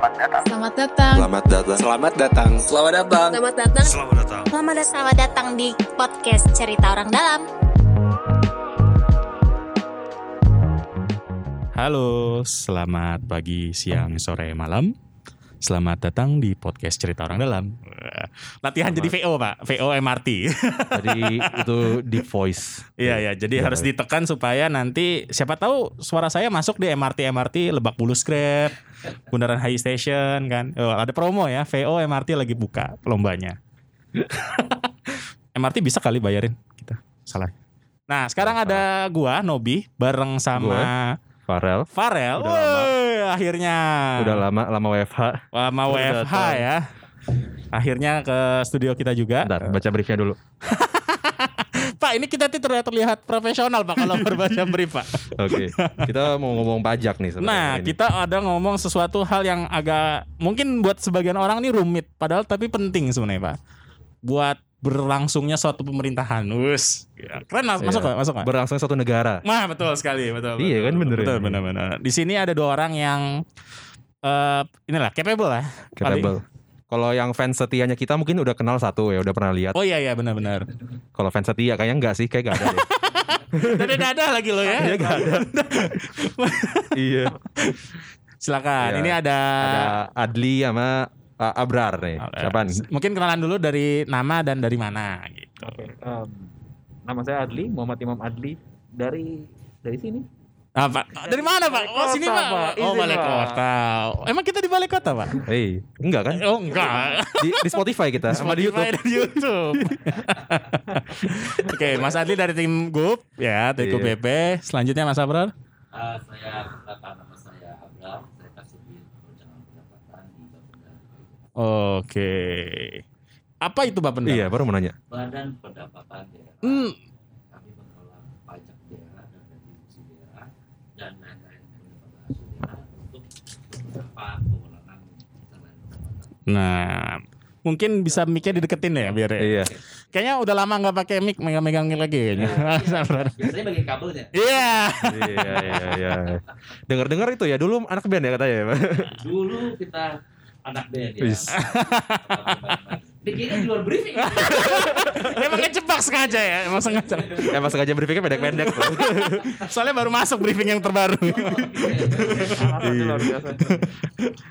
Selamat datang. Selamat datang. Selamat datang. Selamat datang. Selamat datang. Selamat datang. Selamat datang. Selamat datang. Selamat datang di podcast Cerita Orang Dalam. Halo, selamat pagi, siang, sore, malam. Selamat datang di podcast Cerita Orang Dalam. Latihan jadi VO, Pak. VO MRT. Jadi itu deep voice. Iya, ya. Jadi Iya. harus ditekan supaya nanti siapa tahu suara saya masuk di MRT MRT Lebak Bulus Grab, Bundaran High Station kan. Oh, ada promo ya, VO MRT lagi buka lombanya. MRT bisa kali bayarin kita. Salah. Nah, sekarang ada gua Nobi bareng sama Farel. Farel. Udah lama. Akhirnya. Udah lama lama WFH. lama WFH ya. Akhirnya ke studio kita juga. Bentar, baca briefnya dulu. Pak, ini kita tuh terlihat, terlihat profesional Pak kalau berbaca brief Pak. Oke. Kita mau ngomong pajak nih sebenarnya Nah, ini. kita ada ngomong sesuatu hal yang agak mungkin buat sebagian orang nih rumit, padahal tapi penting sebenarnya Pak. Buat berlangsungnya suatu pemerintahan. Wus. Ya, keren mas- masuk Iya. nggak? Masuk nggak? berlangsung satu negara. Nah, betul sekali, betul. Iya betul, kan, bener Betul, ya? benar-benar. Di sini ada dua orang yang eh inilah capable lah. Paling- Capable. Kalau yang fans setianya kita mungkin udah kenal satu ya, udah pernah lihat. Oh iya iya benar-benar. Kalau fans setia kayaknya enggak sih, kayak gak ada deh. Tapi nggak ada lagi loh ya. Iya gak ada. iya. Silakan. Iya. Ini ada, Ada Adli sama uh, Abrar nih. Siapa nih? Mungkin kenalan dulu dari nama dan dari mana gitu. Oke, em, nama saya Adli, Muhammad Imam Adli dari dari sini. Ah, Pak. Dari mana, Pak? Balai Oh, sini, Kota, Pak. Pak. Oh, balai Pak. kota. Emang kita di balai kota, Pak? Hei, enggak kan? Oh, enggak. Di, di Spotify kita sama di YouTube. dan YouTube. Oke, Mas Adli dari tim GUP ya, tim GUP Iya. BP. Selanjutnya Mas Abrar. Uh, saya perkenalkan nama saya Abram, saya kasubin perencanaan pendapatan di Bapenda Oke. Apa itu Bapak Iya, baru mau nanya. Badan Pendapatan Daerah. Hmm. Kami mengelola pajak daerah dan retribusi daerah dan lain-lain pendapatan daerah untuk beberapa kewenangan selain pendapatan. Nah, mungkin bisa mic-nya dideketin ya biar ya. Iya. Kayaknya udah lama nggak pakai mic, megang-megang mic lagi kayaknya. Mas Abrar. Biasanya bagi kabelnya. Iya. Iya, iya, iya. Dengar-dengar itu ya dulu anak band ya katanya ya. Dulu kita anak band ya. Wis. Bikinnya di luar briefing. Emang ngejebak sengaja ya, emang sengaja. Emang sengaja briefingnya pendek-pendek tuh. Soalnya baru masuk briefing yang terbaru. Sangat luar biasa.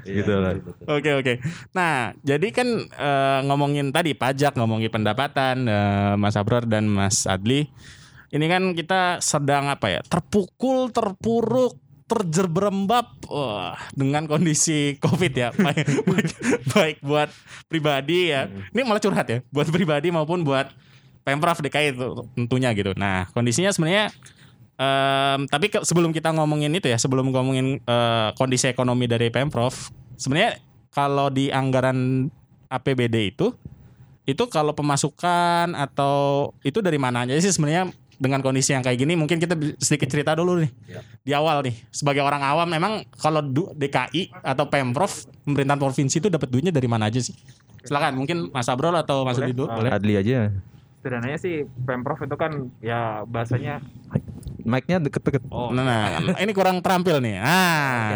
gitu lah. Oke oke. Nah jadi kan eh, ngomongin tadi pajak, ngomongin pendapatan eh, Mas Abrar dan Mas Adli. Ini kan kita sedang apa ya? Terpukul, terpuruk, terjerembab wah, dengan kondisi COVID ya. Baik, baik, baik buat pribadi ya. Ini malah curhat ya. Buat pribadi maupun buat pemprov DKI itu tentunya gitu. Nah kondisinya sebenarnya Em, tapi ke- sebelum kita ngomongin itu ya, sebelum ngomongin eh, kondisi ekonomi dari pemprov, sebenarnya kalau di anggaran APBD itu, itu kalau pemasukan atau itu dari mana aja sih sebenarnya dengan kondisi yang kayak gini, mungkin kita sedikit cerita dulu nih Ya. di awal nih. Sebagai orang awam, memang kalau DKI atau pemprov pemerintahan provinsi itu dapat duitnya dari mana aja sih? Silakan, mungkin Mas Abrol atau Mas dulu. Ah. Boleh. Adli aja. Sederhananya sih Pemprov itu kan ya bahasanya Mic-nya deket-deket. oh Nah, nah, ini kurang terampil nih. Ah,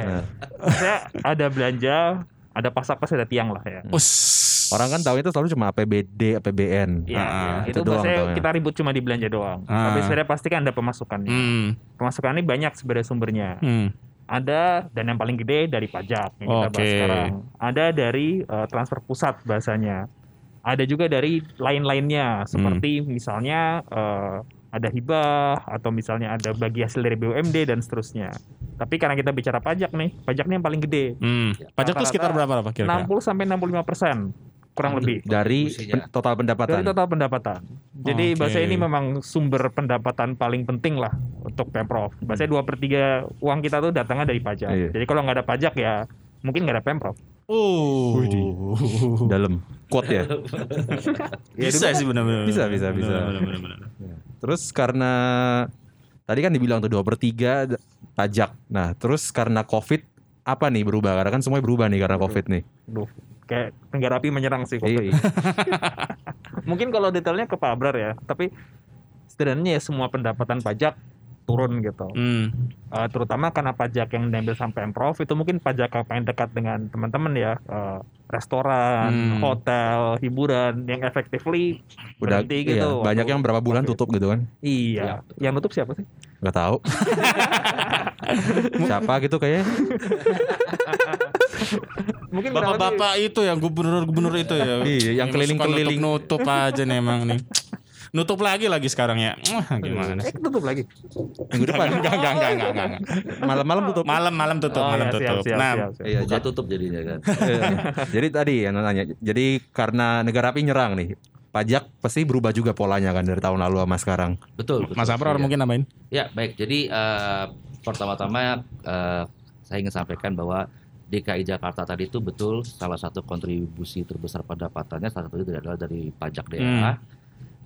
Nah, saya ada belanja, ada pasak-pas, ada tiang lah ya. us. orang kan tahu itu selalu cuma APBD, APBN. Iya, Ah, iya. itu itu, doang taunya. kita ribut cuma di belanja doang. Ah. Tapi sebenarnya pasti kan ada pemasukannya. Hmm, Pemasukan ini banyak sebenarnya sumbernya. hmm. Ada dan yang paling gede dari pajak yang kita Oke. bahas sekarang. Ada dari eh, transfer pusat bahasanya. Ada juga dari lain-lainnya seperti misalnya eh, ada hibah atau misalnya ada bagi hasil dari BUMD dan seterusnya. Tapi karena kita bicara pajak nih, pajak ini yang paling gede. Hmm. Pajak Rata-rata sekitar berapa Pak kira-kira? 60 sampai 65 persen kurang lebih Dari pen- total pendapatan. dari total pendapatan. Jadi Oke. bahasa ini memang sumber pendapatan paling penting lah untuk pemprov. Bahasa dua per tiga uang kita tuh datangnya dari pajak. Iya. Jadi kalau nggak ada pajak ya mungkin nggak ada pemprov. Oh. Dalam quote ya. Bisa sih benar-benar. Bisa, bisa, bisa. Benar-benar. Terus karena tadi kan dibilang tuh 2 per 3 pajak. Nah, terus karena Covid apa nih berubah? Karena kan semuanya berubah nih karena Covid nih. Duh, kayak tenggara api menyerang sih. Iya, COVID. iya. Mungkin kalau detailnya ke Pak Abrar ya, tapi setidaknya ya semua pendapatan pajak turun gitu. Hmm. Eh, terutama karena pajak yang diambil sampai Pemprov itu mungkin pajak yang paling dekat dengan teman-teman ya, eh, restoran, Hmm. hotel, hiburan yang effectively Udah berhenti iya, gitu. banyak yang berapa bulan tutup gitu kan. Iya, yang nutup siapa sih? Gak tahu. Siapa gitu kayaknya. Mungkin Bapak-bapak itu yang gubernur-gubernur itu ya. Iya, yang keliling-keliling. Nutup aja nih emang nih. Nutup lagi lagi sekarang ya. Wah, gimana Eh, tutup lagi. Minggu depan. Enggak, enggak, enggak, enggak, enggak. Malam-malam tutup. Malam-malam tutup, Oh, malam ya, tutup. siap, Nah, siap, siap. Iya, Buka tutup jadinya kan. Iya. jadi tadi yang nanya. Jadi karena negara api nyerang nih, pajak pasti berubah juga polanya kan dari tahun lalu sama sekarang. Betul. betul. Mas Apror Iya. mungkin nambahin? Ya baik, jadi eh, pertama-tama eh, saya ingin sampaikan bahwa DKI Jakarta tadi itu betul salah satu kontribusi terbesar pendapatannya salah satunya adalah dari pajak daerah.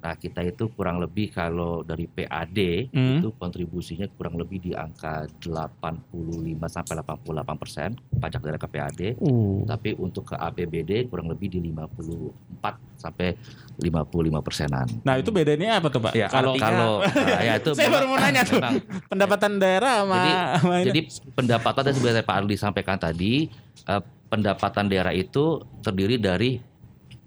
Nah kita itu kurang lebih kalau dari PAD Hmm. itu kontribusinya kurang lebih di angka 85 sampai 88 persen pajak daerah ke PAD. Uh. Tapi untuk ke APBD kurang lebih di 54 sampai 55 persenan. Nah, itu bedanya apa tuh, Pak? Iya, kalau Kalau nah, ya itu Saya memang- baru mau nanya tuh. memang pendapatan daerah sama, Jadi- sama. Jadi pendapatan yang sebenarnya Pak Arli sampaikan tadi, eh, pendapatan daerah itu terdiri dari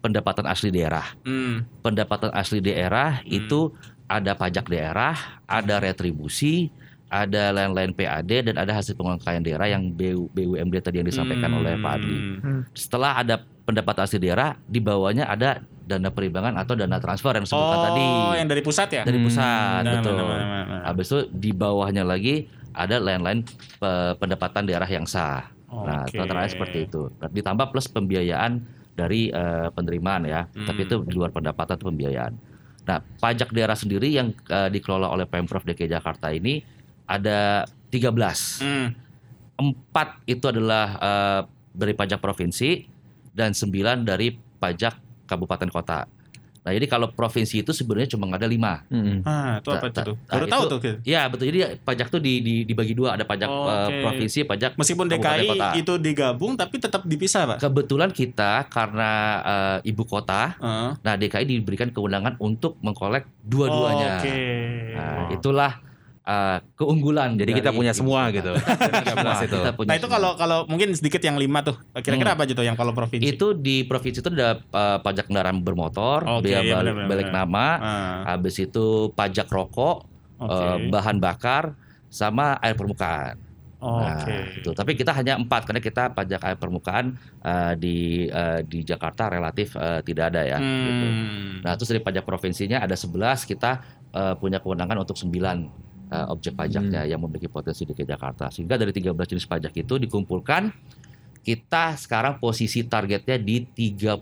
pendapatan asli daerah. Hmm. Pendapatan asli daerah itu ada pajak daerah, ada retribusi, ada lain-lain PAD dan ada hasil pengangkaian daerah yang BU, BUMD tadi yang disampaikan oleh Pak Adli. Hmm. Setelah ada pendapatan asli daerah, di bawahnya ada dana perimbangan atau dana transfer yang disebutkan Oh, tadi yang dari pusat ya? dari pusat, Nah, betul. nah, nah, nah, nah. Habis itu di bawahnya lagi ada lain-lain pe- pendapatan daerah yang sah. Nah, Oke. terakhir seperti itu. Ditambah plus pembiayaan dari eh, penerimaan ya. Hmm. Tapi itu di luar pendapatan itu pembiayaan. Nah, pajak daerah sendiri yang eh, dikelola oleh Pemprov DKI Jakarta ini ada 13. Hmm. Empat itu adalah eh, dari pajak provinsi dan sembilan dari pajak kabupaten kota. Nah, jadi kalau provinsi itu sebenarnya cuma ada lima. Mm-mm. Ah, itu apa Ta- itu? Baru ah, tahu itu- tuh. Kil. Ya betul. Jadi pajak tuh di, di- dibagi dua. Ada pajak Oh, eh, oke. provinsi, pajak Meskipun DKI kota. itu digabung tapi tetap dipisah, Pak. Kebetulan kita karena eh, ibu kota, Heeh. nah DKI diberikan kewenangan untuk mengkolek dua-duanya. Oke. Nah, itulah eh, keunggulan. Jadi kita punya semua gitu. Semua, itu. kita punya Nah, itu kalau kalau mungkin sedikit yang lima tuh. Kira-kira Hmm. apa aja tuh yang kalau provinsi? itu di provinsi itu ada eh, pajak kendaraan bermotor, biaya iya, balik, nama, Ah, habis itu pajak rokok, eh, bahan bakar, sama air permukaan. Nah, Oke. itu. Tapi kita hanya empat karena kita pajak air permukaan eh, di eh, di Jakarta relatif eh, tidak ada ya. gitu. Hmm. Nah, terus dari pajak provinsinya ada 11 kita eh, punya kewenangan untuk 9 eh, objek pajaknya yang memiliki potensi di Jakarta. Sehingga dari 13 jenis pajak itu dikumpulkan kita sekarang posisi targetnya di 32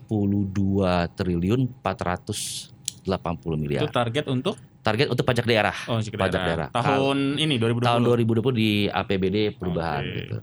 triliun 480 Itu miliar. target untuk Target untuk pajak daerah. oh, sekitar Pajak daerah. Tahun ini 2020. Tahun 2020 di APBD perubahan Oke. gitu.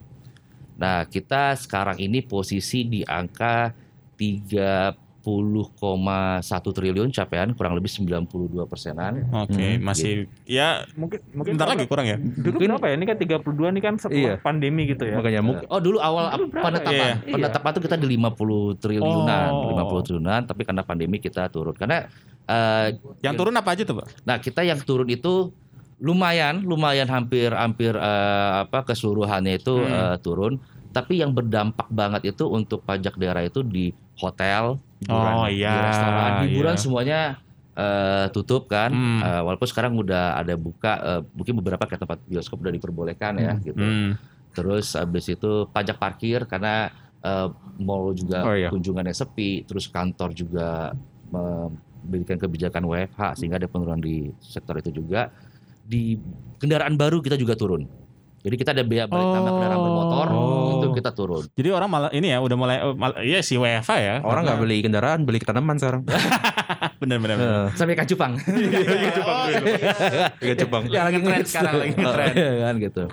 Nah, kita sekarang ini posisi di angka 30,1 triliun capaian kurang lebih 92 persenan. Oke, Hmm, masih ya Mungkin mungkin bentar lagi kurang ya. Dulu berapa ya? Ini kan 32 ini kan setelah Iya. pandemi gitu ya. Makanya mungkin Oh, dulu awal Dulu berapa penetapan. ya? Penetapan itu kita di 50 triliunan, Oh. 50 triliunan, tapi karena pandemi kita turun. Karena eh, Yang turun apa aja tuh, Pak? Nah, kita yang turun itu lumayan, lumayan hampir hampir eh, apa keseluruhannya itu Hmm. eh, turun. Tapi yang berdampak banget itu untuk pajak daerah itu di hotel, hiburan, Oh, di iya, restoran, hiburan iya. semuanya eh, tutup kan. Hmm. Eh, walaupun sekarang udah ada buka, eh, mungkin beberapa kayak tempat bioskop udah diperbolehkan ya, gitu. Hmm. Terus habis itu pajak parkir karena eh, mall juga Oh, iya. kunjungannya sepi, terus kantor juga memberikan kebijakan WFH sehingga ada penurunan di sektor itu juga. Di kendaraan baru kita juga turun. Jadi kita ada biaya balik nama kendaraan bermotor Oh. itu kita turun. Jadi orang malah ini ya udah mulai oh, mal- iya si WFA ya. orang nggak beli kendaraan, beli tanaman sekarang. bener bener. bener. Eh, Sampai ke Jepang. Iya Jepang. Ya lagi tren sekarang lagi tren. Iya kan gitu.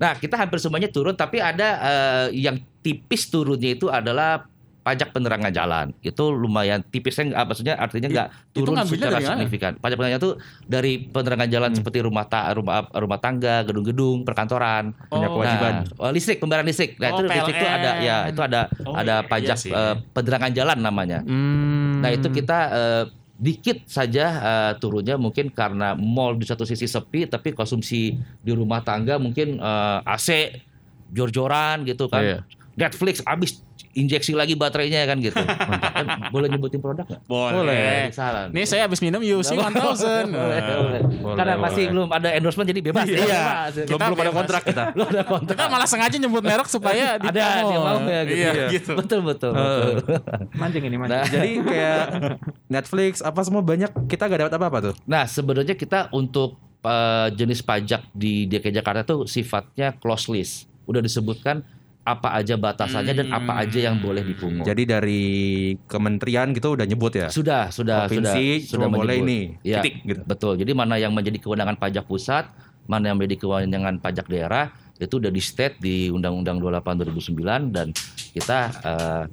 Nah, kita hampir semuanya turun tapi ada eh, yang tipis turunnya itu adalah pajak penerangan jalan. Itu lumayan tipisnya nggak- maksudnya artinya nggak turun secara signifikan. Pajak penerangan itu dari penerangan jalan seperti rumah ta- rumah rumah tangga, gedung-gedung, perkantoran. Punya Oh. kewajiban. Nah, oh, listrik, pembayaran listrik. Nah, Oh, itu listrik itu PLN. ada ya, itu ada Oh, ada iya pajak sih. eh, penerangan jalan namanya. Hmm. Nah, itu kita eh, dikit saja eh, turunnya mungkin karena mall di satu sisi sepi tapi konsumsi di rumah tangga mungkin eh, AC jor-joran gitu kan. Iya. Netflix habis injeksi lagi baterainya kan gitu. Kan boleh nyebutin produk nggak? Boleh. Salah. Nih saya habis minum UC 1000. boleh, boleh. Boleh, Karena masih boleh. belum ada endorsement jadi bebas. Iya. Bebas. Belum Kita belum ada kontrak kita. Belum ada kontrak. Kita malah sengaja nyebut merek supaya ada dia mau ya gitu. Iya, gitu. Betul betul. Betul. Mancing ini mancing. Nah, Jadi kayak Netflix apa semua banyak kita gak dapat apa-apa tuh. Nah, sebenarnya kita untuk eh, jenis pajak di DKI Jakarta tuh sifatnya close list. Udah disebutkan apa aja batasannya dan apa aja yang boleh dipungut. Jadi dari kementerian gitu udah nyebut ya. sudah, sudah, Provinsi sudah, sudah boleh ini. Ya, Titik gitu. betul. Jadi mana yang menjadi kewenangan pajak pusat, mana yang menjadi kewenangan pajak daerah itu udah di state di Undang-Undang 28 2009 dan kita eh,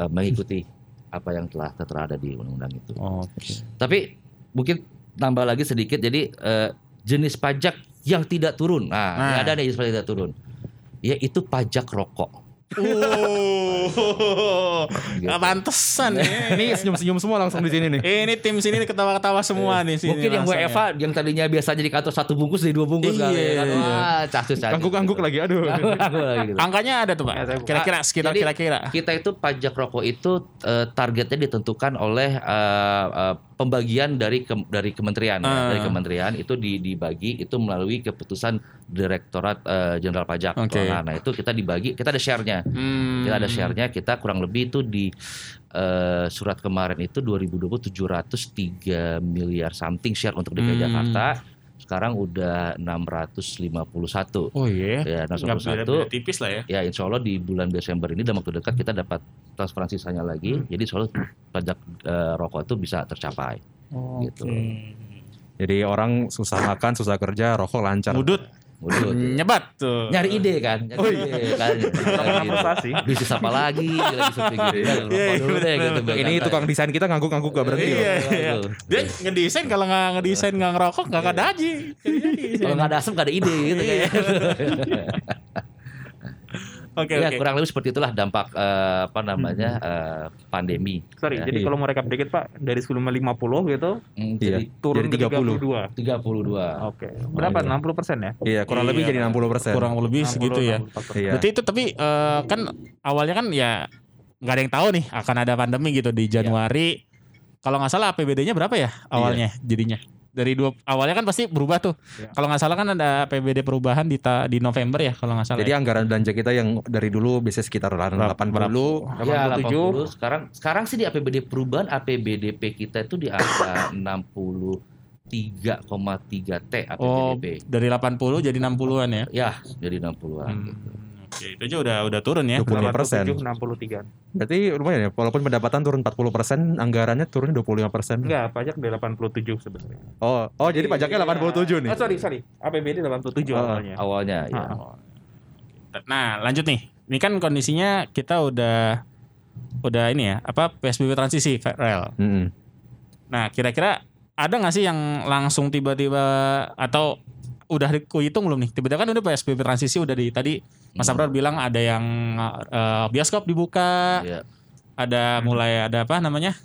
eh, mengikuti apa yang telah tertera ada di undang-undang itu. Oke. Tapi mungkin tambah lagi sedikit jadi eh, jenis pajak yang tidak turun. Nah, Nah. ada nih jenis pajak yang tidak turun. Yaitu pajak rokok. Oh, nggak pantesan ya. Ini senyum-senyum semua langsung di sini nih. Ini tim sini ketawa-ketawa semua nih sini. Mungkin yang langsung WFA yang tadinya biasanya di kantor satu bungkus jadi dua bungkus Iya. kali ya kan. Wah, casus casus. Angguk-angguk lagi aduh. Angguk lagi gitu. ya. Angkanya ada tuh, Pak. Ya, buka. Kira-kira sekitar Jadi, kira-kira. Kita itu pajak rokok itu eh, targetnya ditentukan oleh eh, eh, pembagian dari kem- dari kementerian ya. Ah. dari kementerian itu di- dibagi itu melalui keputusan Direktorat Jenderal Pajak. Oke. Nah, nah, itu kita dibagi, kita ada share-nya. Hmm. Kita ada kita kurang lebih itu di eh, surat kemarin itu 2020 703 miliar something share untuk DKI Hmm. Jakarta. Sekarang udah 651. Oh iya. Ya, Nggak 651. beda-beda tipis lah ya. Ya insya Allah di bulan Desember ini dalam waktu dekat kita dapat transferan sisanya lagi. Jadi insya Allah pajak eh, rokok itu bisa tercapai. Gitu. Jadi orang susah makan, susah kerja, rokok lancar. Mudut, Tuh. nyebat tuh. Nyari ide kan, nyari Oh, ide kan. Frustasi. Bisnis apa lagi? Gitu. Iya, iya, dulu deh gitu. biar Ini tukang desain kita ngangguk-ngangguk gak berhenti loh. Iya, iya. Dia ngedesain kalau nggak ngedesain nggak ngerokok nggak ada aja. Kalau nggak ada asam nggak ada ide gitu Iya. kayak. Oke Ya oke. kurang lebih seperti itulah dampak eh, apa namanya eh, pandemi. Sorry, Ya. jadi Iya. kalau mau rekap dikit Pak, dari sebelumnya 50 gitu, Hmm, Iya. Jadi turun Jadi ke 30. 32. 32. Oke. Berapa? 60 persen ya? Iya, kurang lebih Iya. jadi 60 persen. Kurang lebih segitu ya. 64%. Iya. Berarti itu tapi eh, kan awalnya kan ya nggak ada yang tahu nih akan ada pandemi gitu di Januari. Kalau nggak salah APBD-nya berapa ya awalnya jadinya? Dari dua awalnya kan pasti berubah tuh. Iya. Kalau nggak salah kan ada APBD perubahan di ta- di November ya kalau nggak salah. Jadi ya. anggaran belanja kita yang dari dulu biasanya sekitar 80. Ya 87. 80. Sekarang sekarang sih di APBD perubahan APBDP kita itu di angka 63,3 T Oh, APBDP. dari 80 jadi 60-an ya. Ya, jadi 60-an. Hmm. gitu. Oke, itu aja udah udah turun ya. 25 persen. 87, 63. Berarti lumayan ya, walaupun pendapatan turun 40 persen, anggarannya turun 25 persen. Enggak, pajak di 87 sebenarnya. Oh, oh jadi pajaknya 87 nih. Oh, sorry, sorry. APBD 87 Oh. awalnya. Awalnya ya. Ah. Nah, lanjut nih. Ini kan kondisinya kita udah udah ini ya, apa PSBB transisi rel. Mm-mm. Nah, kira-kira ada nggak sih yang langsung tiba-tiba atau udah dihitung belum nih? Tiba-tiba kan udah PSBB transisi udah di tadi Mas Hmm. Abrar bilang ada yang eh, bioskop dibuka, Iya. ada mulai ada apa namanya?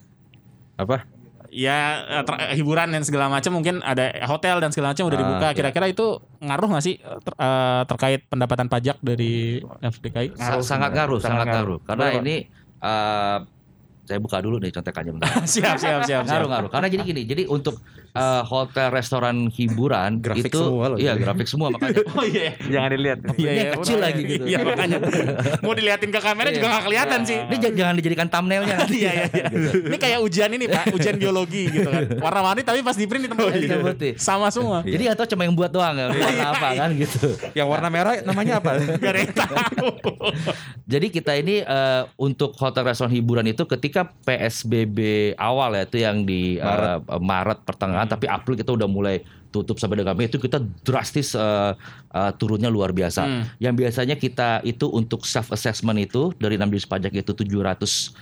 Apa? Ya eh, ter- hiburan dan segala macam mungkin ada hotel dan segala macam udah Ah, dibuka. iya. Kira-kira itu ngaruh nggak sih ter- eh, terkait pendapatan pajak dari FDKI? Ngaruh sangat ngaruh, Sangat sangat ngaruh. ngaruh. Karena Berapa? ini eh, saya buka dulu nih contekannya bentar. siap, siap, siap, siap. ngaruh ngaruh karena jadi gini jadi untuk eh, hotel restoran hiburan Grafik itu semua loh iya jadi. grafik semua makanya Oh iya. Jangan dilihat. Iya, Ini iya, kecil makanya. lagi gitu. Iya, makanya. Mau diliatin ke kamera juga nggak kelihatan sih. ini jangan, jangan dijadikan thumbnailnya nanti Iya, iya, iya. Ini kayak ujian ini, Pak. Ujian biologi gitu kan. Warna-warni tapi pas di print itu Iya, betul. sama semua. jadi atau cuma yang buat doang ya warna apa kan gitu Yang warna merah namanya apa? Gak ada yang tahu. jadi kita ini eh, untuk hotel restoran hiburan itu ketika PSBB awal ya itu yang di eh, Maret. Maret pertengahan tapi April kita udah mulai tutup sampai dengan Mei itu kita drastis eh, eh, turunnya luar biasa. Hmm. Yang biasanya kita itu untuk self assessment itu dari enam jenis pajak itu 740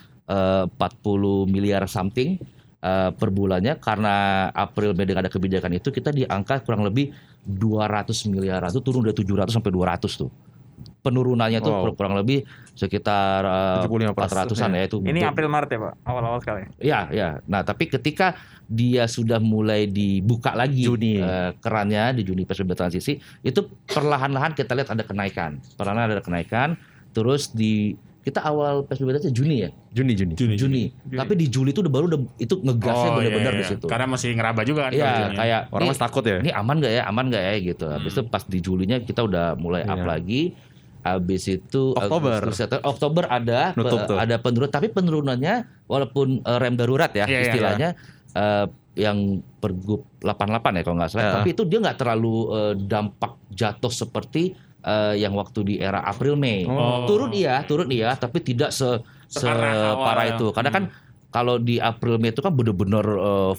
miliar something eh, per bulannya karena April Mei dengan ada kebijakan itu kita di angka kurang lebih 200 miliar itu turun dari 700 sampai 200 tuh. Penurunannya tuh Wow. kurang lebih sekitar eh, 75%, 400-an ya itu. Ini April Maret ya Pak, awal-awal sekali. Ya, ya. Nah, tapi ketika dia sudah mulai dibuka lagi Juni. eh, kerannya di Juni PSBB transisi, itu perlahan-lahan kita lihat ada kenaikan. Perlahan ada kenaikan. Terus di kita awal PSBB transisi Juni ya, Juni Juni. Juni. Juni. Tapi di Juli itu udah baru udah itu ngegasnya Oh, benar-benar iya, di iya. situ. Karena masih ngeraba juga kan. Iya, Juni. kayak Orang masih takut ya. ini aman gak ya, aman gak ya gitu. Habis itu pas di Julinya kita udah mulai up Iya. lagi. Habis itu Oktober. Agustus, Oktober ada Nutup pe- tuh. ada penurunan, tapi penurunannya walaupun eh, rem darurat ya Iya, iya, istilahnya eh, yang pergub 88 ya kalau nggak salah. Ya. Tapi itu dia nggak terlalu eh, dampak jatuh seperti eh, yang waktu di era April Mei. Oh. Turun iya, turun iya, tapi tidak se Separah ya. itu. Karena kan kalau di April Mei itu kan bener-bener eh,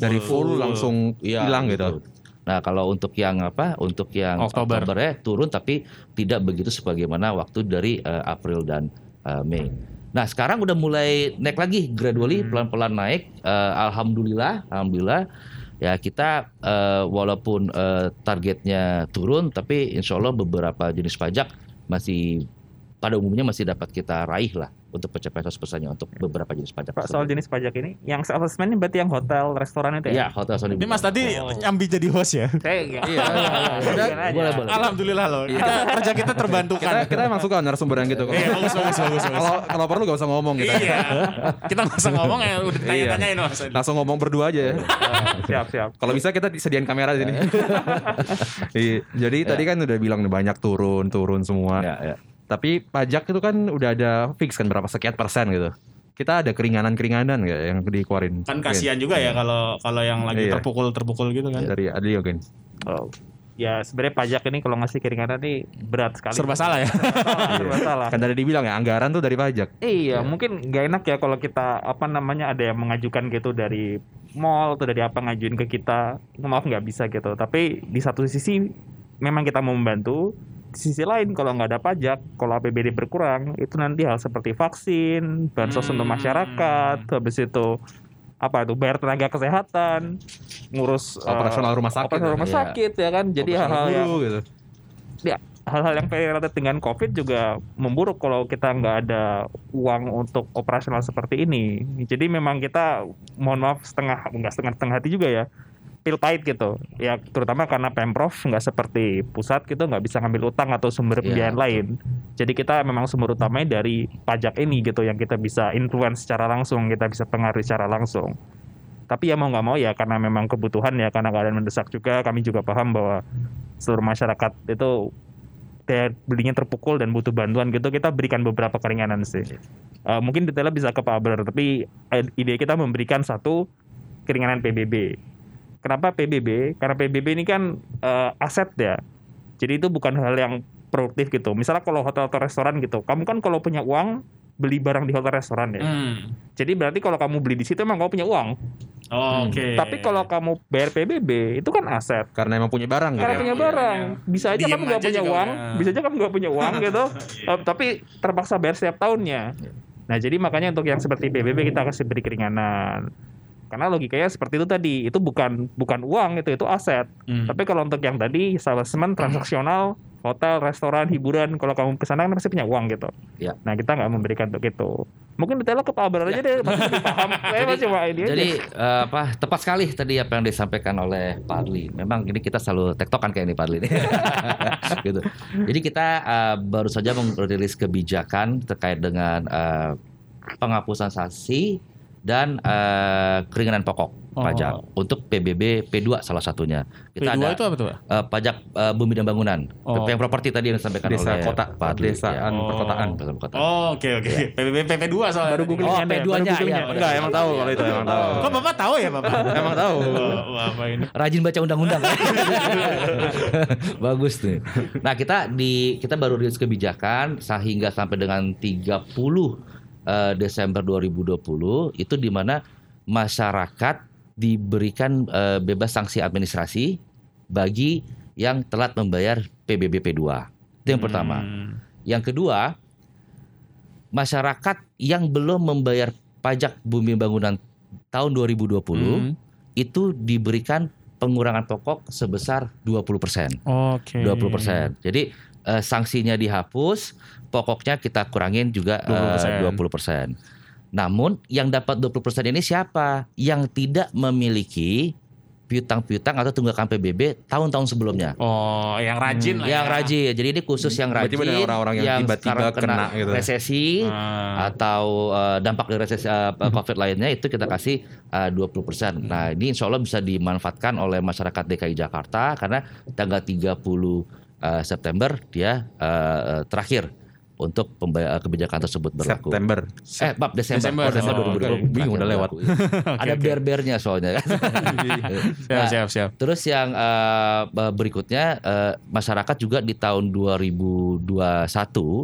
Dari full langsung Iya, hilang gitu. Nah, kalau untuk yang apa? Untuk yang Oktober. Oktober ya turun tapi tidak begitu sebagaimana waktu dari eh, April dan eh, Mei. Nah, sekarang udah mulai naik lagi gradually Hmm. pelan-pelan naik. Eh, alhamdulillah, alhamdulillah ya kita eh, walaupun eh, targetnya turun tapi insya Allah beberapa jenis pajak masih pada umumnya masih dapat kita raih lah untuk pencapaian 100%-nya untuk beberapa jenis pajak. Pak soal jenis pajak ini, yang assessment ini berarti yang hotel, restoran itu Iya, ya? hotel Sony. Ini Mas tadi Oh. nyambi jadi host ya. Saya Iya, iya, iya. Boleh, boleh. Alhamdulillah loh. Kita, kerja kita terbantukan. Kita kita emang suka narasumber yang gitu. Kalau Iya, bagus bagus bagus. kalau kalau perlu gak usah ngomong kita. Iya. Kita nggak usah ngomong ya udah ditanya-tanyain Mas. Langsung ngomong berdua aja ya. siap siap. Kalau bisa kita sediain kamera di sini. Iya, Jadi tadi kan udah bilang nih banyak turun, turun semua. Ya, ya. Tapi pajak itu kan udah ada fix kan berapa sekian persen gitu. Kita ada keringanan-keringanan nggak yang dikeluarin? Kan kasihan juga ya kalau kalau yang lagi Iya. terpukul-terpukul gitu kan. Dari Adli Yogen. Oh. Ya sebenarnya pajak ini kalau ngasih keringanan nih berat sekali. Serba salah ya. Serba salah. Kan tadi dibilang ya anggaran tuh dari pajak. Iya, mungkin nggak enak ya kalau kita apa namanya ada yang mengajukan gitu dari mall atau dari apa ngajuin ke kita, maaf nggak bisa gitu. Tapi di satu sisi memang kita mau membantu, sisi lain kalau nggak ada pajak, kalau APBD berkurang, itu nanti hal seperti vaksin, bansos Hmm. untuk masyarakat, habis itu apa itu bayar tenaga kesehatan, ngurus eh, Operasional rumah sakit operasional ya. rumah Iya. sakit ya kan. Jadi hal-hal yang gitu. hal-hal yang related dengan COVID juga memburuk kalau kita nggak ada uang untuk operasional seperti ini. Jadi memang kita mohon maaf setengah nggak setengah setengah hati juga ya pahit gitu. Ya terutama karena pemprov nggak seperti pusat gitu nggak bisa ngambil utang atau sumber Iya, pembiayaan betul. lain. Jadi kita memang sumber utamanya dari pajak ini gitu yang kita bisa influence secara langsung, kita bisa pengaruhi secara langsung. Tapi ya mau nggak mau ya karena memang kebutuhan ya karena keadaan mendesak juga kami juga paham bahwa seluruh masyarakat itu daya belinya terpukul dan butuh bantuan gitu kita berikan beberapa keringanan sih. Eh, mungkin detailnya bisa ke Pak Abrar tapi eh, ide kita memberikan satu keringanan PBB. Kenapa PBB? Karena PBB ini kan eh, aset ya. Jadi itu bukan hal yang produktif gitu. Misalnya kalau hotel atau restoran gitu, kamu kan kalau punya uang beli barang di hotel restoran ya. Hmm. Jadi berarti kalau kamu beli di situ emang kamu punya uang. Oh, Oke. Tapi kalau kamu bayar PBB itu kan aset. Karena emang punya barang gitu. Karena ya. punya iya, barang, iya. bisa aja Diem kamu nggak punya uang, udah. bisa aja kamu nggak punya uang gitu, Eh, tapi terpaksa bayar setiap tahunnya. Nah jadi makanya untuk yang seperti PBB kita kasih beri keringanan. Karena logikanya seperti itu tadi, itu bukan bukan uang itu itu aset. Hmm. Tapi kalau untuk yang tadi salesman transaksional, hotel, restoran, hiburan, kalau kamu ke sana kan pasti punya uang gitu. Ya. Nah kita nggak memberikan untuk itu. Mungkin detailnya ke Pak Abrar aja deh, masih lebih paham. Saya cuma ini aja. Jadi eh, apa tepat sekali tadi apa yang disampaikan oleh Pak Adli. Memang ini kita selalu tektokan kayak ini Pak Adli. gitu. Jadi kita eh, baru saja merilis kebijakan terkait dengan eh, penghapusan sanksi dan eh, keringanan pokok Oh. pajak untuk PBB P2 salah satunya. Kita P2 ada itu apa tuh? Pak? eh, pajak eh, bumi dan bangunan, Oh. yang properti tadi yang disampaikan Desa oleh kota, Pak Adli. pedesaan, Oh. perkotaan. Ya, perkotaan. Oh, oke oke. PBB PP2 soalnya. Baru googling Oh, Anda, P2-nya, baru googling iya. Enggak, emang tahu kalau itu emang tahu. Kok Bapak tahu ya, Bapak? Emang tahu. Oh, Bapak ini. rajin baca undang-undang. Bagus nih. Nah, kita di kita baru rilis kebijakan sehingga sampai dengan 30 eh, Desember 2020 itu di mana masyarakat diberikan eh, bebas sanksi administrasi bagi yang telat membayar PBB P2. Itu yang pertama. Hmm. Yang kedua, masyarakat yang belum membayar pajak bumi bangunan tahun 2020 Hmm. itu diberikan pengurangan pokok sebesar 20%. Oke. 20%. Jadi eh, sanksinya dihapus, pokoknya kita kurangin juga eh, 20%. Namun yang dapat 20% ini siapa? Yang tidak memiliki piutang-piutang atau tunggakan PBB tahun-tahun sebelumnya. Oh, yang rajin lah Yang ya. rajin. Jadi ini khusus yang Berarti rajin. benar orang-orang yang tiba-tiba sekarang kena gitu. resesi Ah. atau eh, dampak dari resesi eh, COVID lainnya itu kita kasih eh, 20%. Nah, ini insya Allah bisa dimanfaatkan oleh masyarakat DKI Jakarta karena tanggal 30 eh, September dia eh, terakhir untuk kebijakan tersebut berlaku. September. Eh, bab Desember. Desember. Oh, Desember Oh, 2020. oke. Bingung, udah lewat. Ada ber-bernya soalnya. Siap, Nah, siap, siap. Terus yang eh, berikutnya eh, masyarakat juga di tahun 2021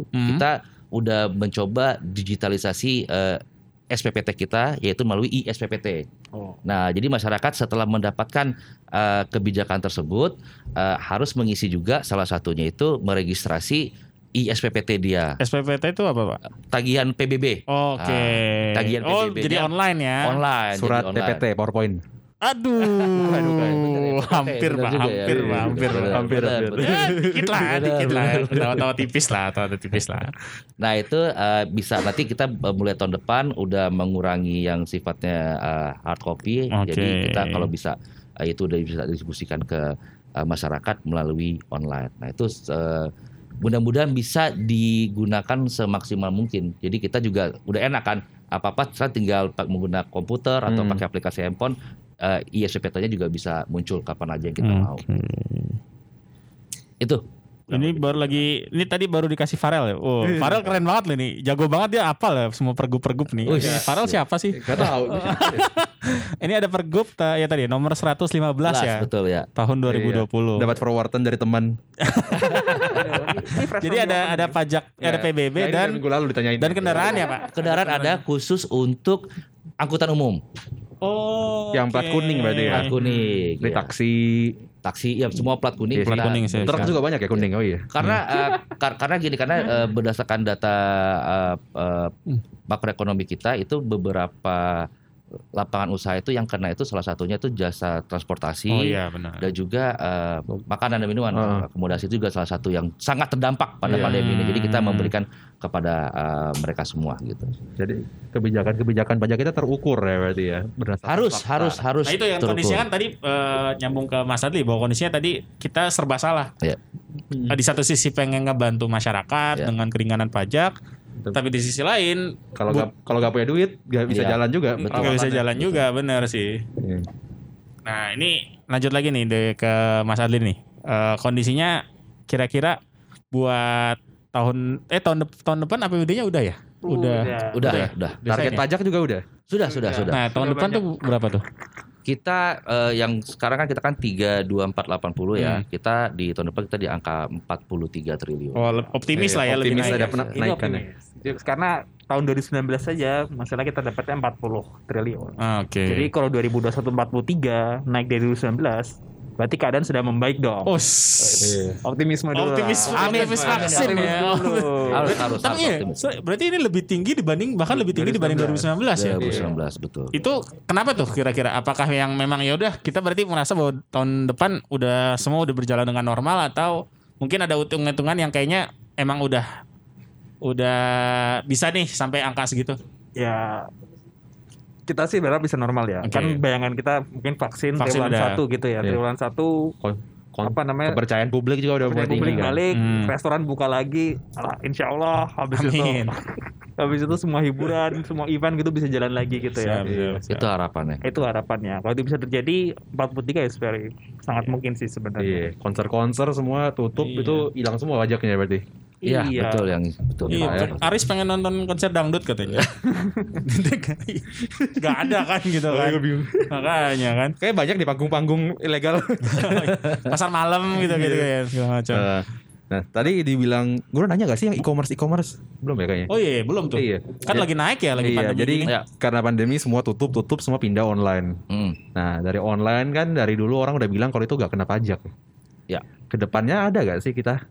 Hmm. kita udah mencoba digitalisasi eh, SPPT kita yaitu melalui iSPPT. Oh. Nah, jadi masyarakat setelah mendapatkan eh, kebijakan tersebut eh, harus mengisi juga salah satunya itu meregistrasi iSPPT dia, SPPT itu apa, Pak? tagihan PBB Oke. Nah, tagihan oh, PBB-nya jadi online ya. online. Surat jadi online. TPT, PowerPoint. Aduh, Bukan, bukan, bener ya, hampir Pak, ya. hampir, Iya, Pak, hampir, bener, hampir, bener, hampir. bener. Ya, dikit lah, dikit lah. Tahu-tahu tipis lah, tahu-tahu tipis lah. Nah itu eh, bisa nanti kita eh, mulai tahun depan udah mengurangi yang sifatnya eh, hard copy. Oke. Jadi kita kalau bisa eh, itu udah bisa distribusikan ke eh, masyarakat melalui online. Nah itu eh, mudah-mudahan bisa digunakan semaksimal mungkin. Jadi kita juga udah enak kan apa-apa saya tinggal menggunakan komputer atau Hmm. pakai aplikasi handphone. Eh, ISPT-nya juga bisa muncul kapan aja yang kita mau. Itu Ini baru lagi, ini tadi baru dikasih Farel ya. Oh, Farel keren banget loh nih. Jago banget dia apal ya semua pergub-pergub nih. Ini Farel siapa sih? Gak tahu. Ini ada pergub ta- ya tadi nomor 115 ya. betul ya. Tahun 2020. Dapat forwardan dari teman. Jadi ada ada pajak, ada PBB Nah, dan minggu lalu ditanyain. dan kendaraan ya, Pak. Kendaraan ada khusus untuk angkutan umum. Oh. Yang plat oke. kuning berarti ya? Plat kuning. Dari ya. taksi. taksi ya semua plat kuning. Iya, plat kuning sih. Truk Bisa. juga banyak ya kuning. Oh iya. Karena eh, kar- karena gini karena eh, berdasarkan data eh, eh, makroekonomi kita itu beberapa lapangan usaha itu yang kena itu salah satunya itu jasa transportasi Oh iya benar. dan juga eh, makanan dan minuman Heeh. akomodasi itu juga salah satu yang sangat terdampak pada Iya. pandemi ini. Jadi kita memberikan kepada eh, mereka semua gitu. Jadi kebijakan-kebijakan pajak kita terukur ya berarti ya. Berdasarkan Harus fakta. harus harus Nah itu yang terukur. kondisinya kan tadi eh, nyambung ke Mas Adli bahwa kondisinya tadi kita serba salah. Iya. Eh, Di satu sisi pengen ngebantu masyarakat Iya. dengan keringanan pajak, tapi di sisi lain Kalau nggak kalau nggak punya duit nggak bisa Iya. jalan juga. Betul. nggak bisa perawatannya. jalan juga, bener sih. Iya. Nah ini lanjut lagi nih deh ke Mas Adli nih. Eh, kondisinya kira-kira buat tahun eh tahun dep- tahun depan APBD-nya udah ya? Udah. Udah, Udah. udah. Target Biasanya. pajak juga udah. Sudah, sudah, sudah. Nah tahun Udah depan tuh berapa tuh? Kita eh, yang sekarang kan kita kan 32480 ya. Hmm. Kita di tahun depan kita di angka 43 triliun. Oh optimis Iya, lah ya lebih optimis naik. ada ya. Ini Naikkan ya. optimis. Karena tahun 2019 saja masalah kita dapatnya 40 triliun. Ah, Oke. Jadi kalau 2021 43 naik dari 2019 berarti keadaan sudah membaik dong. Oh, s- Optimisme dulu. Optimis, lah. optimis Amin, vaksin amin, ya. Harus harus Tapi iya, so- berarti ini lebih tinggi dibanding bahkan lebih tinggi dibanding 2019 ya. 2019 betul. Itu kenapa tuh kira-kira? Apakah yang memang ya udah kita berarti merasa bahwa tahun depan udah semua udah berjalan dengan normal atau mungkin ada hitung-hitungan yang kayaknya emang udah udah bisa nih sampai angka segitu. Ya kita sih berharap bisa normal ya. Oke. Kan bayangan kita mungkin vaksin, Vaksin triwulan satu gitu ya. Iya. Triwulan satu Kon- kon- apa namanya? Kepercayaan publik juga udah mulai Kepercayaan publik tinggi kan. balik, Hmm. restoran buka lagi. Alah, insya Allah habis itu Amin. habis itu semua hiburan, semua event gitu bisa jalan lagi gitu ya. Siap, siap, siap. Itu harapannya. Itu harapannya. Kalau itu bisa terjadi 43 ya very sangat mungkin sih Iya, sebenarnya. konser-konser semua tutup Iya. itu hilang semua pajaknya berarti. Iya, betul yang betul. Iya, ya. Aris pengen nonton konser dangdut katanya. Gak ada kan gitu kan. Makanya kan. Kayak banyak di panggung-panggung ilegal. Pasar malam gitu gitu ya segala macam. Eh, nah, tadi dibilang, gue nanya gak sih yang e-commerce e-commerce? Belum ya kayaknya. Oh iya, belum tuh. Iya. Kan lagi naik ya lagi iya, pandemi jadi ini. Ya. karena pandemi semua tutup-tutup semua pindah online. Hmm. Nah, dari online kan dari dulu orang udah bilang kalau itu gak kena pajak. Ya. Ke depannya ada gak sih kita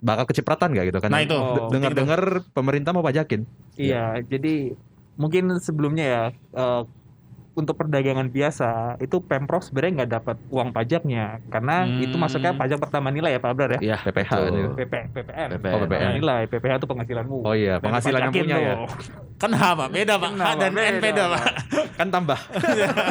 bakal kecipratan gak gitu kan? Nah, itu. Oh, Dengar-dengar pemerintah mau pajakin. Iya, jadi mungkin sebelumnya ya eh, untuk perdagangan biasa itu pemprov sebenarnya nggak dapat uang pajaknya karena Hmm. itu masuknya pajak pertama nilai ya Pak Abrar ya. Iya, PPH itu. PP, PPN. PPN. Oh, PPN. Nilai PPH itu penghasilanmu. Oh iya, penghasilan yang punya ya. Kan H Pak, beda Pak. H dan N beda Pak. Kan tambah.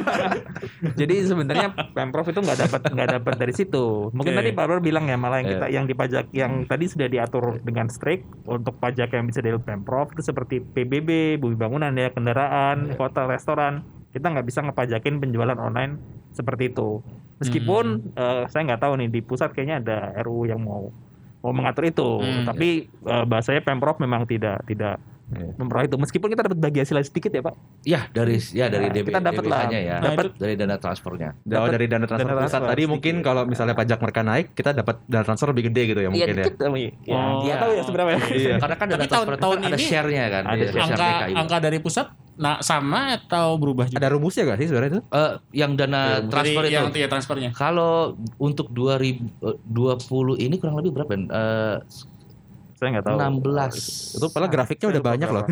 Jadi sebenarnya pemprov itu nggak dapat nggak dapat dari situ. Mungkin Oke. tadi Pak Abrar bilang ya malah yang Iya. kita yang dipajak yang tadi sudah diatur dengan strict untuk pajak yang bisa dari pemprov itu seperti PBB, bumi bangunan ya, kendaraan, Iya. hotel, restoran. Kita nggak bisa ngepajakin penjualan online seperti itu. Meskipun eh, saya nggak tahu nih di pusat kayaknya ada RU yang mau mau mengatur itu, Hmm. tapi eh, bahasanya pemprov memang tidak tidak Iya. memperoleh itu. Meskipun kita dapat bagi hasil sedikit ya Pak. Iya, dari ya dari Nah, DB, kita dapat lah. Ya. Dapat dari dana transfernya. Oh, Dapat dari dana transfer dana pusat transfer tadi mungkin kalau misalnya pajak mereka naik, kita dapat dana transfer lebih gede gitu ya Iya mungkin ya. dikit tapi ya, Oh. nggak tahu ya seberapa. Iya. Karena kan dana Tapi tahun- transfer itu tahun kan ada ini share-nya kan. ada Iya, share. share Angka DKI. angka dari pusat nah sama atau berubah juga? Ada rumusnya gak sih sebenarnya itu? Eh, yang dana Dari transfer itu. yang ya, transfernya. Kalau untuk 2020 ini kurang lebih berapa? Eh, Saya nggak tahu. 16. Itu padahal grafiknya udah banyak loh.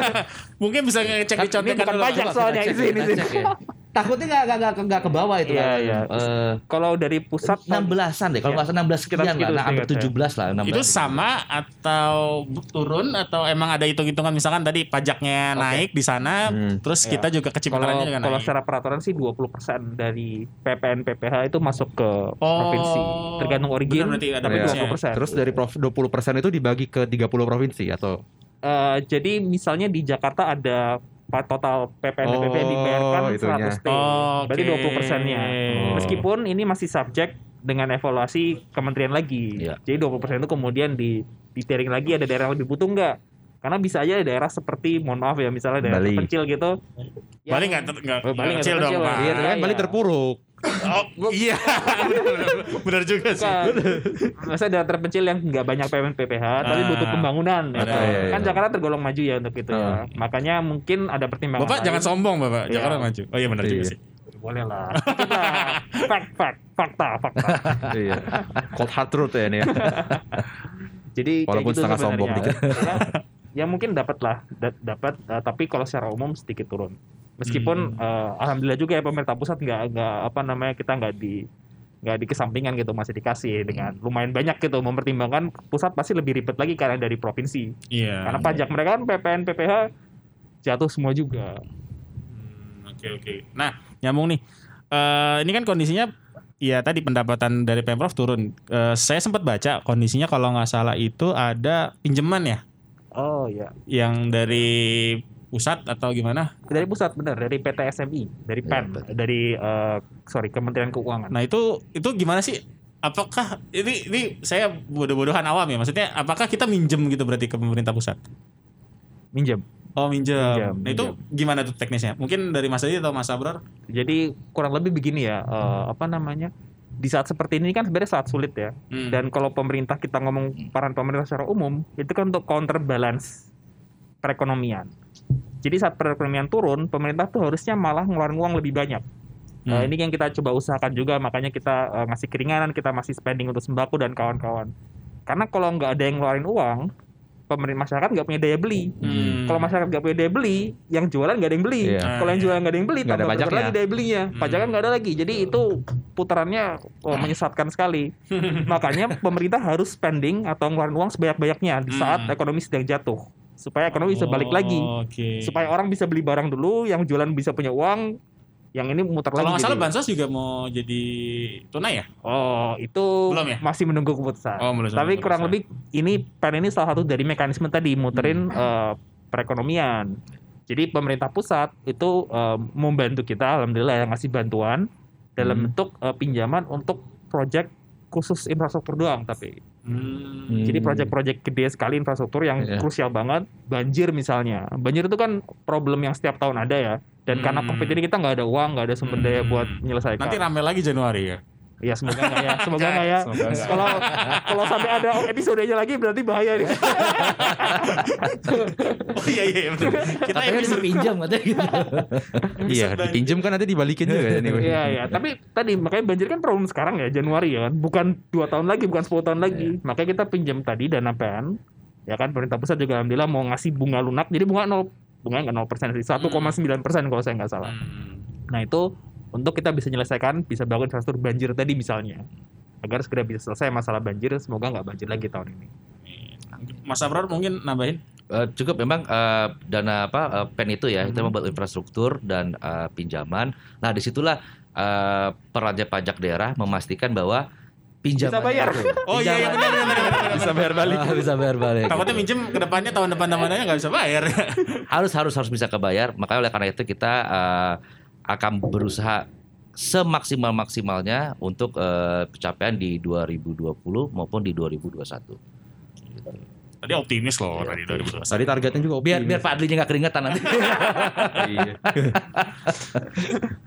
Mungkin bisa ngecek Kan dicontekan bukan dulu. pajak soalnya, kita cek, ya. Takutnya nggak nggak nggak nggak ke bawah itu Iya, kan. iya. Eh, Kalau dari pusat 16-an deh. Kalau Iya. nggak salah 16 Sekitar sekian lah. segitu, Nah, hampir sekitar. 17 lah. 16. Itu sama atau turun atau emang ada hitung-hitungan misalkan tadi pajaknya Oke. naik di sana Hmm. terus Ya. kita juga kalau kecipratannya juga kalau naik. secara peraturan sih 20% dari PPN PPH itu masuk ke Oh, provinsi. Tergantung origin. benar berarti ada tapi Iya. bonusnya. 20%. Terus dari prof, 20% itu dibagi ke 30 provinsi atau Eh, jadi misalnya di Jakarta ada total PPN Oh, dibayarkan itunya. 100 T. Oh, Berarti oke. 20 persennya. Oh. Meskipun ini masih subjek dengan evaluasi kementerian lagi. Iya. Jadi 20 persen itu kemudian di ditiring lagi ada daerah yang lebih butuh nggak? Karena bisa aja daerah seperti mohon maaf ya misalnya daerah Bali. terpencil gitu. Bali nggak ter- Oh, Bali dong terpencil pak. lah. Iya, kan Bali iya. terpuruk. Oh iya, benar, juga sih. Bukan. Maksudnya daerah terpencil yang nggak banyak PPN PPH tapi Ah. butuh pembangunan. ya Ada, kan? iya, iya. Kan Jakarta tergolong maju ya untuk itu Ah. ya. Makanya mungkin ada pertimbangan. Bapak lain. jangan sombong bapak, Iya. Jakarta maju. Oh iya benar juga Iya. sih. Boleh lah. Fact fact fakta fakta. iya. Cold hard truth ya ini ya. Jadi kayak Walaupun gitu setengah sombong sebenarnya. ya, ya mungkin dapat lah, da- dapat. eh, tapi kalau secara umum sedikit turun. Meskipun Hmm. eh, alhamdulillah juga ya pemerintah pusat nggak nggak apa namanya kita nggak di nggak di kesampingan gitu masih dikasih dengan lumayan banyak gitu mempertimbangkan pusat pasti lebih ribet lagi karena dari provinsi Iya. karena pajak mereka kan PPN PPH jatuh semua juga Hmm, Oke oke. Nah nyambung nih. Eh ini kan kondisinya ya tadi pendapatan dari pemprov turun. Eh, saya sempat baca kondisinya kalau nggak salah itu ada pinjaman ya, oh ya yang dari pusat atau gimana? dari pusat benar dari PT SMI dari Ya, PEN betul. dari eh, sorry Kementerian Keuangan Nah itu itu gimana sih? Apakah ini ini saya bodoh-bodohan awam ya? Maksudnya apakah kita minjem gitu berarti ke pemerintah pusat? minjem Oh minjem. Minjem, nah itu gimana tuh teknisnya? Mungkin dari Mas Adi atau Mas Abrar? Jadi kurang lebih begini ya, eh, apa namanya? Di saat seperti ini kan sebenarnya saat sulit ya. Hmm. Dan kalau pemerintah kita ngomong peran pemerintah secara umum, itu kan untuk counterbalance perekonomian. Jadi saat perekonomian turun, pemerintah tuh harusnya malah ngeluarin uang lebih banyak. Eh, Hmm. ini yang kita coba usahakan juga, makanya kita eh, ngasih keringanan, kita masih spending untuk sembako dan kawan-kawan. Karena kalau nggak ada yang ngeluarin uang, pemerintah masyarakat nggak punya daya beli. Hmm. Kalau masyarakat nggak punya daya beli, yang jualan nggak ada yang beli. Iya. Kalau yang jualan nggak ada yang beli, Nggak ada tambah pajaknya. lagi daya belinya. Hmm. Pajaknya nggak ada lagi. Jadi itu putarannya oh, menyesatkan sekali. Makanya pemerintah harus spending atau ngeluarin uang sebanyak-banyaknya di saat Hmm. ekonomi sedang jatuh. Supaya ekonomi bisa balik lagi. Oh, Oke. Supaya orang bisa beli barang dulu, yang jualan bisa punya uang, yang ini muter Kalau lagi. nggak salah jadi. bansos juga mau jadi tunai ya? Oh, itu Belum ya? masih menunggu keputusan. Oh, Tapi kurang keputusan. lebih ini PEN ini salah satu dari mekanisme tadi muterin Hmm. eh, perekonomian. Jadi pemerintah pusat itu eh, membantu kita, alhamdulillah yang ngasih bantuan dalam Hmm. bentuk eh, pinjaman untuk proyek khusus infrastruktur doang tapi. Hmm. Jadi proyek-proyek gede sekali infrastruktur yang Iya. krusial banget, banjir misalnya. Banjir itu kan problem yang setiap tahun ada ya. Dan karena Hmm. Covid ini kita nggak ada uang, nggak ada sumber daya Hmm. buat menyelesaikan. Nanti rame lagi Januari ya. Ya semoga nggak ya, semoga nggak ya. Kalau kalau sampai ada episodenya lagi berarti bahaya nih. Oh iya iya iya, betul. Kita Katanya episode dipinjam katanya gitu. Iya, dipinjem kan nanti dibalikin juga ya nih. Iya iya. Tapi tadi makanya banjir kan problem sekarang ya Januari ya kan, bukan dua tahun lagi, bukan 10 tahun lagi. Makanya kita pinjam tadi dana PEN, ya kan pemerintah pusat juga alhamdulillah mau ngasih bunga lunak, jadi bunga nol, bunga nggak nol persen sih, 1,9 persen kalau saya nggak salah. Hmm. Nah itu untuk kita bisa menyelesaikan, bisa bangun infrastruktur banjir tadi misalnya. Agar segera bisa selesai masalah banjir, semoga nggak banjir lagi tahun ini. Mas Abror mungkin nambahin. Eh, cukup memang eh, dana apa eh, pen itu ya itu Mhm. membuat infrastruktur dan eh, pinjaman. Nah di situlah eh, perannya pajak daerah memastikan bahwa pinjaman bayar. Oh iya iya benar benar benar, benar. Bisa bayar balik. bisa bayar balik. Takutnya minjem ke depannya tahun depan depannya nggak bisa bayar. harus harus harus bisa kebayar. Makanya oleh karena itu kita eh, akan berusaha semaksimal maksimalnya untuk eh, pencapaian di 2020 maupun di 2021. Tadi optimis loh Iya, tadi optimis. 2021. Tadi targetnya juga Biar optimis. biar Pak Adlinya nggak keringetan nanti. Iya.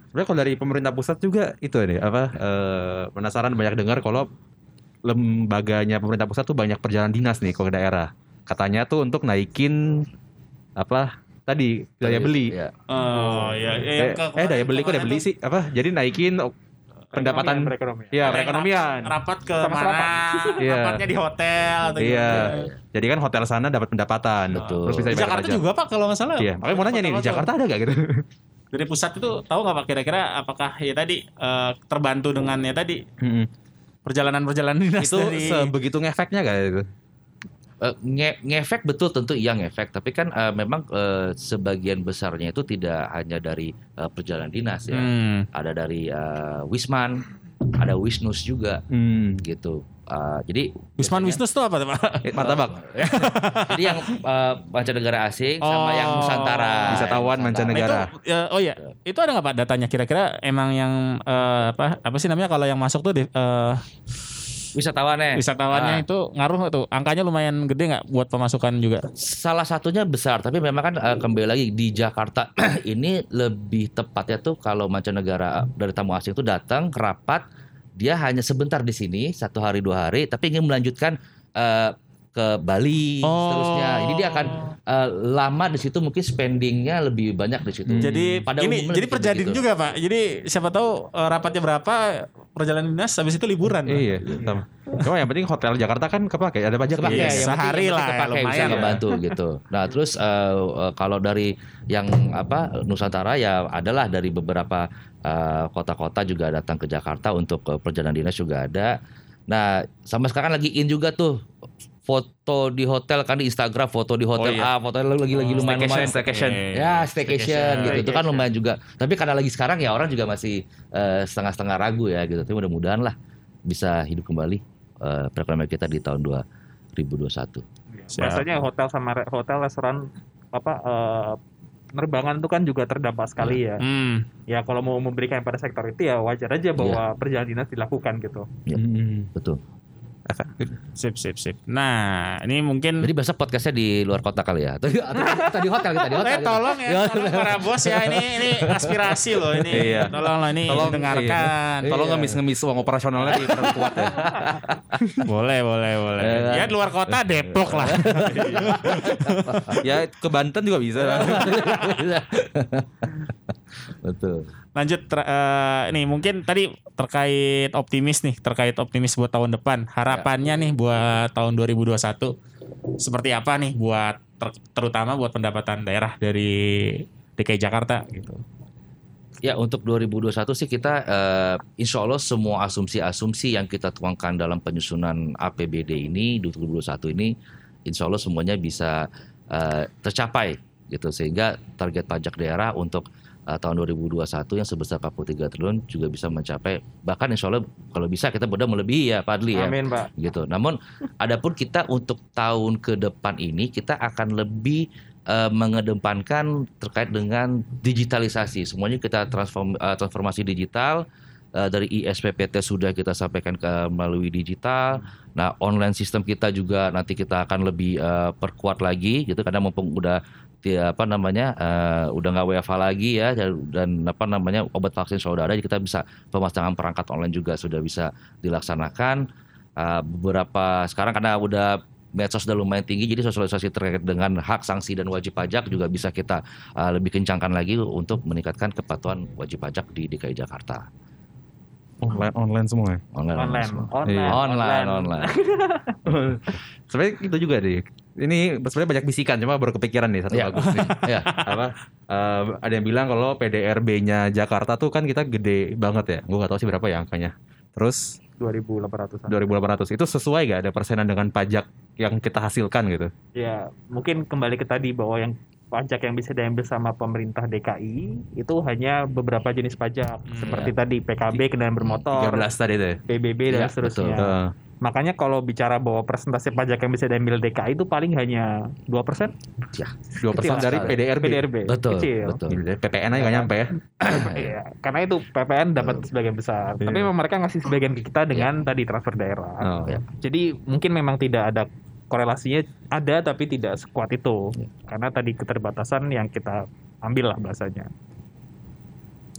Sebenarnya kalau dari pemerintah pusat juga itu nih apa eh, penasaran banyak dengar kalau lembaganya pemerintah pusat tuh banyak perjalanan dinas nih ke daerah. Katanya tuh untuk naikin apa tadi daya beli. Ya. Oh iya, iya, Eh, eh daya beli kok daya beli sih apa? Jadi naikin pendapatan perekonomian. ya yang perekonomian. Rapat ke Sama mana? Iya. Rapatnya di hotel atau Iya. Jadi kan hotel sana dapat pendapatan. Betul. Terus bisa Di Jakarta juga Pak kalau nggak salah. Iya, makanya mau nanya nih di. Jakarta ada gak gitu? Dari pusat itu tahu nggak Pak kira-kira apakah ya tadi eh, terbantu dengan ya tadi perjalanan-perjalanan dinas itu dari sebegitu ngefeknya gak itu? Eh, nge- ngefek betul tentu iya ngefek tapi kan eh, memang eh, sebagian besarnya itu tidak hanya dari eh, perjalanan dinas ya Hmm. ada dari eh, Wisman ada Wisnus juga Hmm. gitu Eh, jadi Wisman biasanya- Wisnus tuh apa tuh Pak? Martabak. jadi yang eh, mancanegara asing sama Oh. yang Nusantara Wisatawan mancanegara. Nah, itu, ya, oh iya, itu ada nggak Pak datanya kira-kira emang yang eh, apa apa sih namanya kalau yang masuk tuh di, eh, wisatawannya wisatawannya Ah. itu ngaruh tuh? Angkanya lumayan gede nggak buat pemasukan juga? salah satunya besar tapi memang kan eh, kembali lagi di Jakarta ini lebih tepatnya tuh kalau mancanegara dari tamu asing itu datang rapat dia hanya sebentar di sini satu hari dua hari tapi ingin melanjutkan eh, ke Bali Oh. seterusnya jadi dia akan eh, lama di situ mungkin spendingnya lebih banyak di situ Hmm. Jadi Pada ini jadi begitu. perjalanan juga Pak. Jadi siapa tahu eh, rapatnya berapa, perjalanan dinas habis itu liburan. Iya, sama. Cuma yang penting hotel Jakarta kan kepake, ada pajak Kepake, Iya, yang penting- sehari lah, kepake, lumayan bisa ngebantu gitu. Nah terus eh, eh, kalau dari yang apa Nusantara ya adalah dari beberapa eh, kota-kota juga datang ke Jakarta untuk eh, perjalanan dinas juga ada. Nah sama sekarang lagi in juga tuh foto di hotel kan di Instagram foto di hotel Oh, iya. A foto lagi lagi Oh, lumayan lumayan staycation. ya staycation gitu itu kan Staycation. lumayan juga tapi karena lagi sekarang ya orang juga masih eh, setengah-setengah ragu ya gitu tapi mudah-mudahan lah bisa hidup kembali eh, perekonomian kita di tahun 2021 Siap. Biasanya hotel sama hotel restoran apa eh, penerbangan itu kan juga terdampak sekali ya. Hmm. Ya kalau mau memberikan pada sektor itu ya wajar aja bahwa perjalanan dinas dilakukan gitu. Hmm. betul Sip sip sip. Nah, ini mungkin Jadi besok podcastnya di luar kota kali ya? Atau, atau, atau di hotel kita di hotel. Eh kita. tolong ya, tolong para bos ya ini ini aspirasi loh ini. Iya. Tolong lah ini Tolong, dengarkan. Tolong Iya. ngemis-ngemis uang operasionalnya di kuat ya. Boleh boleh boleh. Eh, kan? Ya di luar kota Depok lah. Ya ke Banten juga bisa. Betul. Lanjut ter- eh, ini mungkin tadi terkait optimis nih, terkait optimis buat tahun depan. Harapannya nih buat tahun 2021 seperti apa nih buat ter- terutama buat pendapatan daerah dari DKI Jakarta gitu. Ya untuk 2021 sih kita eh, insya Allah semua asumsi-asumsi yang kita tuangkan dalam penyusunan APBD ini 2021 ini insya Allah semuanya bisa eh, tercapai gitu sehingga target pajak daerah untuk eh, tahun 2021 yang sebesar 43 triliun juga bisa mencapai bahkan insya Allah kalau bisa kita mudah melebihi ya Pak Adli ya Amin, Pak. gitu. Namun adapun kita untuk tahun ke depan ini kita akan lebih eh, mengedepankan terkait dengan digitalisasi. Semuanya kita transform eh, transformasi digital eh, dari ISPPT sudah kita sampaikan ke melalui digital. Nah, online sistem kita juga nanti kita akan lebih eh, perkuat lagi gitu karena mumpung udah di- apa namanya eh, udah nggak WFH lagi ya dan, dan apa namanya obat vaksin sudah ada jadi kita bisa pemasangan perangkat online juga sudah bisa dilaksanakan Uh, beberapa sekarang karena udah medsos sudah lumayan tinggi jadi sosialisasi terkait dengan hak sanksi dan wajib pajak juga bisa kita uh, lebih kencangkan lagi untuk meningkatkan kepatuhan wajib pajak di DKI Jakarta Online online semua ya. online Online, online, Iya. online online Sebenarnya itu juga deh. Ini sebenarnya banyak bisikan cuma baru kepikiran nih satu Iya. bagus nih. ya apa eh, ada yang bilang kalau PDRB-nya Jakarta tuh kan kita gede banget ya. Gue gak tahu sih berapa ya angkanya. Terus 2800 2800 itu sesuai gak ada persenan dengan pajak yang kita hasilkan gitu? Ya, mungkin kembali ke tadi bahwa yang pajak yang bisa diambil sama pemerintah DKI itu hanya beberapa jenis pajak seperti tadi PKB kendaraan bermotor, 13 tadi ya. PBB dan Iya, seterusnya. Heeh. Makanya kalau bicara bahwa persentase pajak yang bisa diambil DKI itu paling hanya 2% 2% Kecil dari sekali. PDRB. PDRB. betul Kecil. betul PPN aja gak nyampe ya. Iya, karena itu PPN dapat sebagian besar. Tapi Iya. memang mereka ngasih sebagian ke kita dengan tadi transfer daerah. Oh. Ya. Jadi mungkin memang tidak ada korelasinya ada tapi tidak sekuat itu. Ya. Karena tadi keterbatasan yang kita ambil lah bahasanya.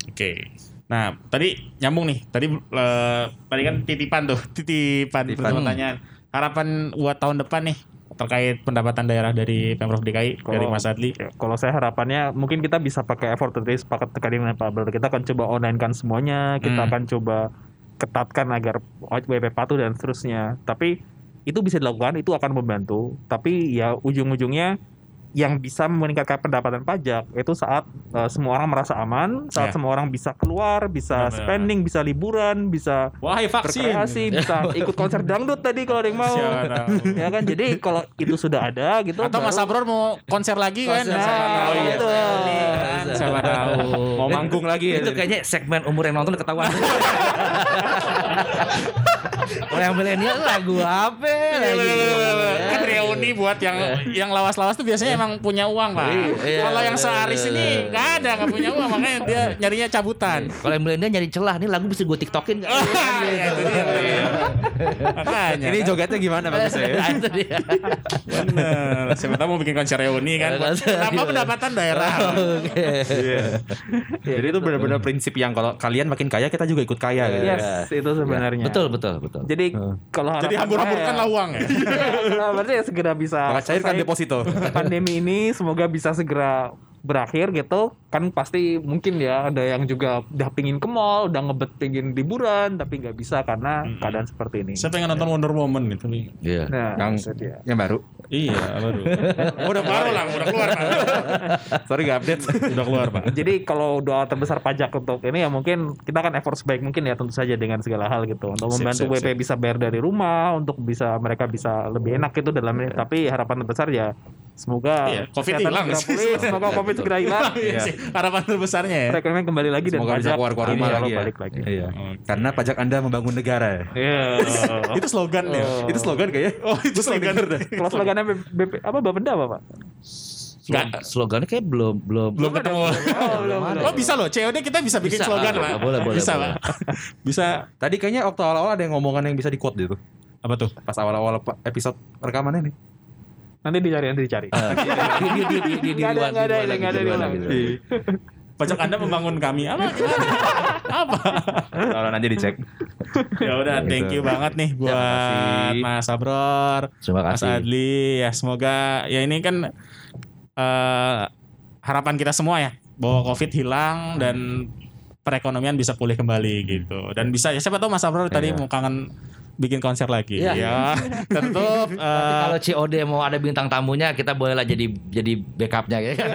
Oke. Nah, tadi nyambung nih. Tadi eh, tadi kan titipan tuh, titipan, Titipan. pertanyaan. Harapan buat tahun depan nih terkait pendapatan daerah dari Pemprov DKI dari Mas Adli. Ya, kalau saya harapannya mungkin kita bisa pakai effort tadi sepakat tadi dengan Pak Abdul. Kita akan coba online kan semuanya, kita Hmm. akan coba ketatkan agar WP patuh dan seterusnya. Tapi itu bisa dilakukan, itu akan membantu. Tapi ya ujung-ujungnya yang bisa meningkatkan pendapatan pajak itu saat eh, semua orang merasa aman, saat Ya. semua orang bisa keluar, bisa Benar-benar. spending, bisa liburan, bisa Wahai vaksin. berkreasi, bisa ikut konser dangdut tadi kalau ada yang mau. Ya kan, jadi kalau itu sudah ada gitu. Atau Mas Abror mau konser lagi kan? Konser, nah, tahu ya. itu. Kan, Siapa tahu. Mau manggung lagi ya. itu kayaknya segmen umur yang nonton ketahuan Kalau yang milenial lagu apa lagi? kan reuni buat yang yang lawas-lawas tuh biasanya emang punya uang pak. Iya. Kalau yang searis ini nggak ada nggak punya uang makanya dia nyarinya cabutan. Kalau yang milenial nyari celah nih lagu bisa gue tiktokin nggak? Iya, itu dia. Makanya. Ini jogetnya gimana bagusnya ya? Itu dia. Bener. Siapa tahu mau bikin konser reuni kan. Reuni. pendapatan daerah? Oke. Jadi itu benar-benar prinsip yang kalau kalian makin kaya kita juga ikut kaya gitu. Yes, itu sebenarnya. Betul betul betul. Jadi kalau Jadi harapan hambur-hamburkanlah saya- uang ya. Nah, berarti ya segera bisa Maka cairkan deposito. pandemi ini semoga bisa segera berakhir gitu kan pasti mungkin ya ada yang juga udah pingin ke mall udah ngebet pingin liburan tapi nggak bisa karena Mm-mm. keadaan seperti ini Saya pengen nonton Wonder Woman gitu nih. Iya. nah Yang- itu. Yang baru. Iya, baru. Oh, udah baru lah, udah keluar Pak. Sorry gak update. Udah keluar Pak. jadi kalau doa terbesar pajak untuk ini ya mungkin kita akan effort sebaik mungkin ya tentu saja dengan segala hal gitu untuk Sip, membantu sip, WP bisa bayar dari rumah untuk bisa mereka bisa lebih enak gitu dalam ini tapi harapan terbesar ya semoga Iya, Covid hilang pulih, semoga covid segera hilang Iya harapan terbesarnya ya. perekonomian kembali lagi dan Semoga bisa pajak keluar-keluar rumah insya lagi Allah ya. balik lagi Iya. Oke. Karena pajak Anda membangun negara. Iya. Itu slogan ya. Oh. Itu slogan kayaknya. Oh, itu slogan. Kalau slogannya BP, apa Bapenda apa Pak? Nggak. Slog- Slogannya kayak belum belum Belum ketemu. Oh, belum, belum. Oh bisa loh, COD kita bisa bikin Bisa, slogan ah, Pak. boleh, boleh, Bisa boleh. Pak. Bisa. Tadi kayaknya waktu awal-awal ada yang ngomongan yang bisa di quote gitu. Apa tuh? Pas awal-awal episode rekaman ini. Nanti dicari, nanti dicari. Ah, di di di di di ada, nggak ada, nggak ada, nggak. Pajak Anda membangun kami. Apa? Apa? Kalau nanti dicek. Ya udah, thank you banget nih buat kasih. Mas Abror, Terima Mas kasih. Adli. Ya semoga ya ini kan eh, harapan kita semua ya bahwa Covid hilang dan perekonomian bisa pulih kembali gitu. Dan bisa ya siapa tahu Mas Abror tadi Iya. mau kangen bikin konser lagi Iya. ya. Tentu Nanti eh, kalau COD mau ada bintang tamunya kita bolehlah jadi jadi backupnya ya kan.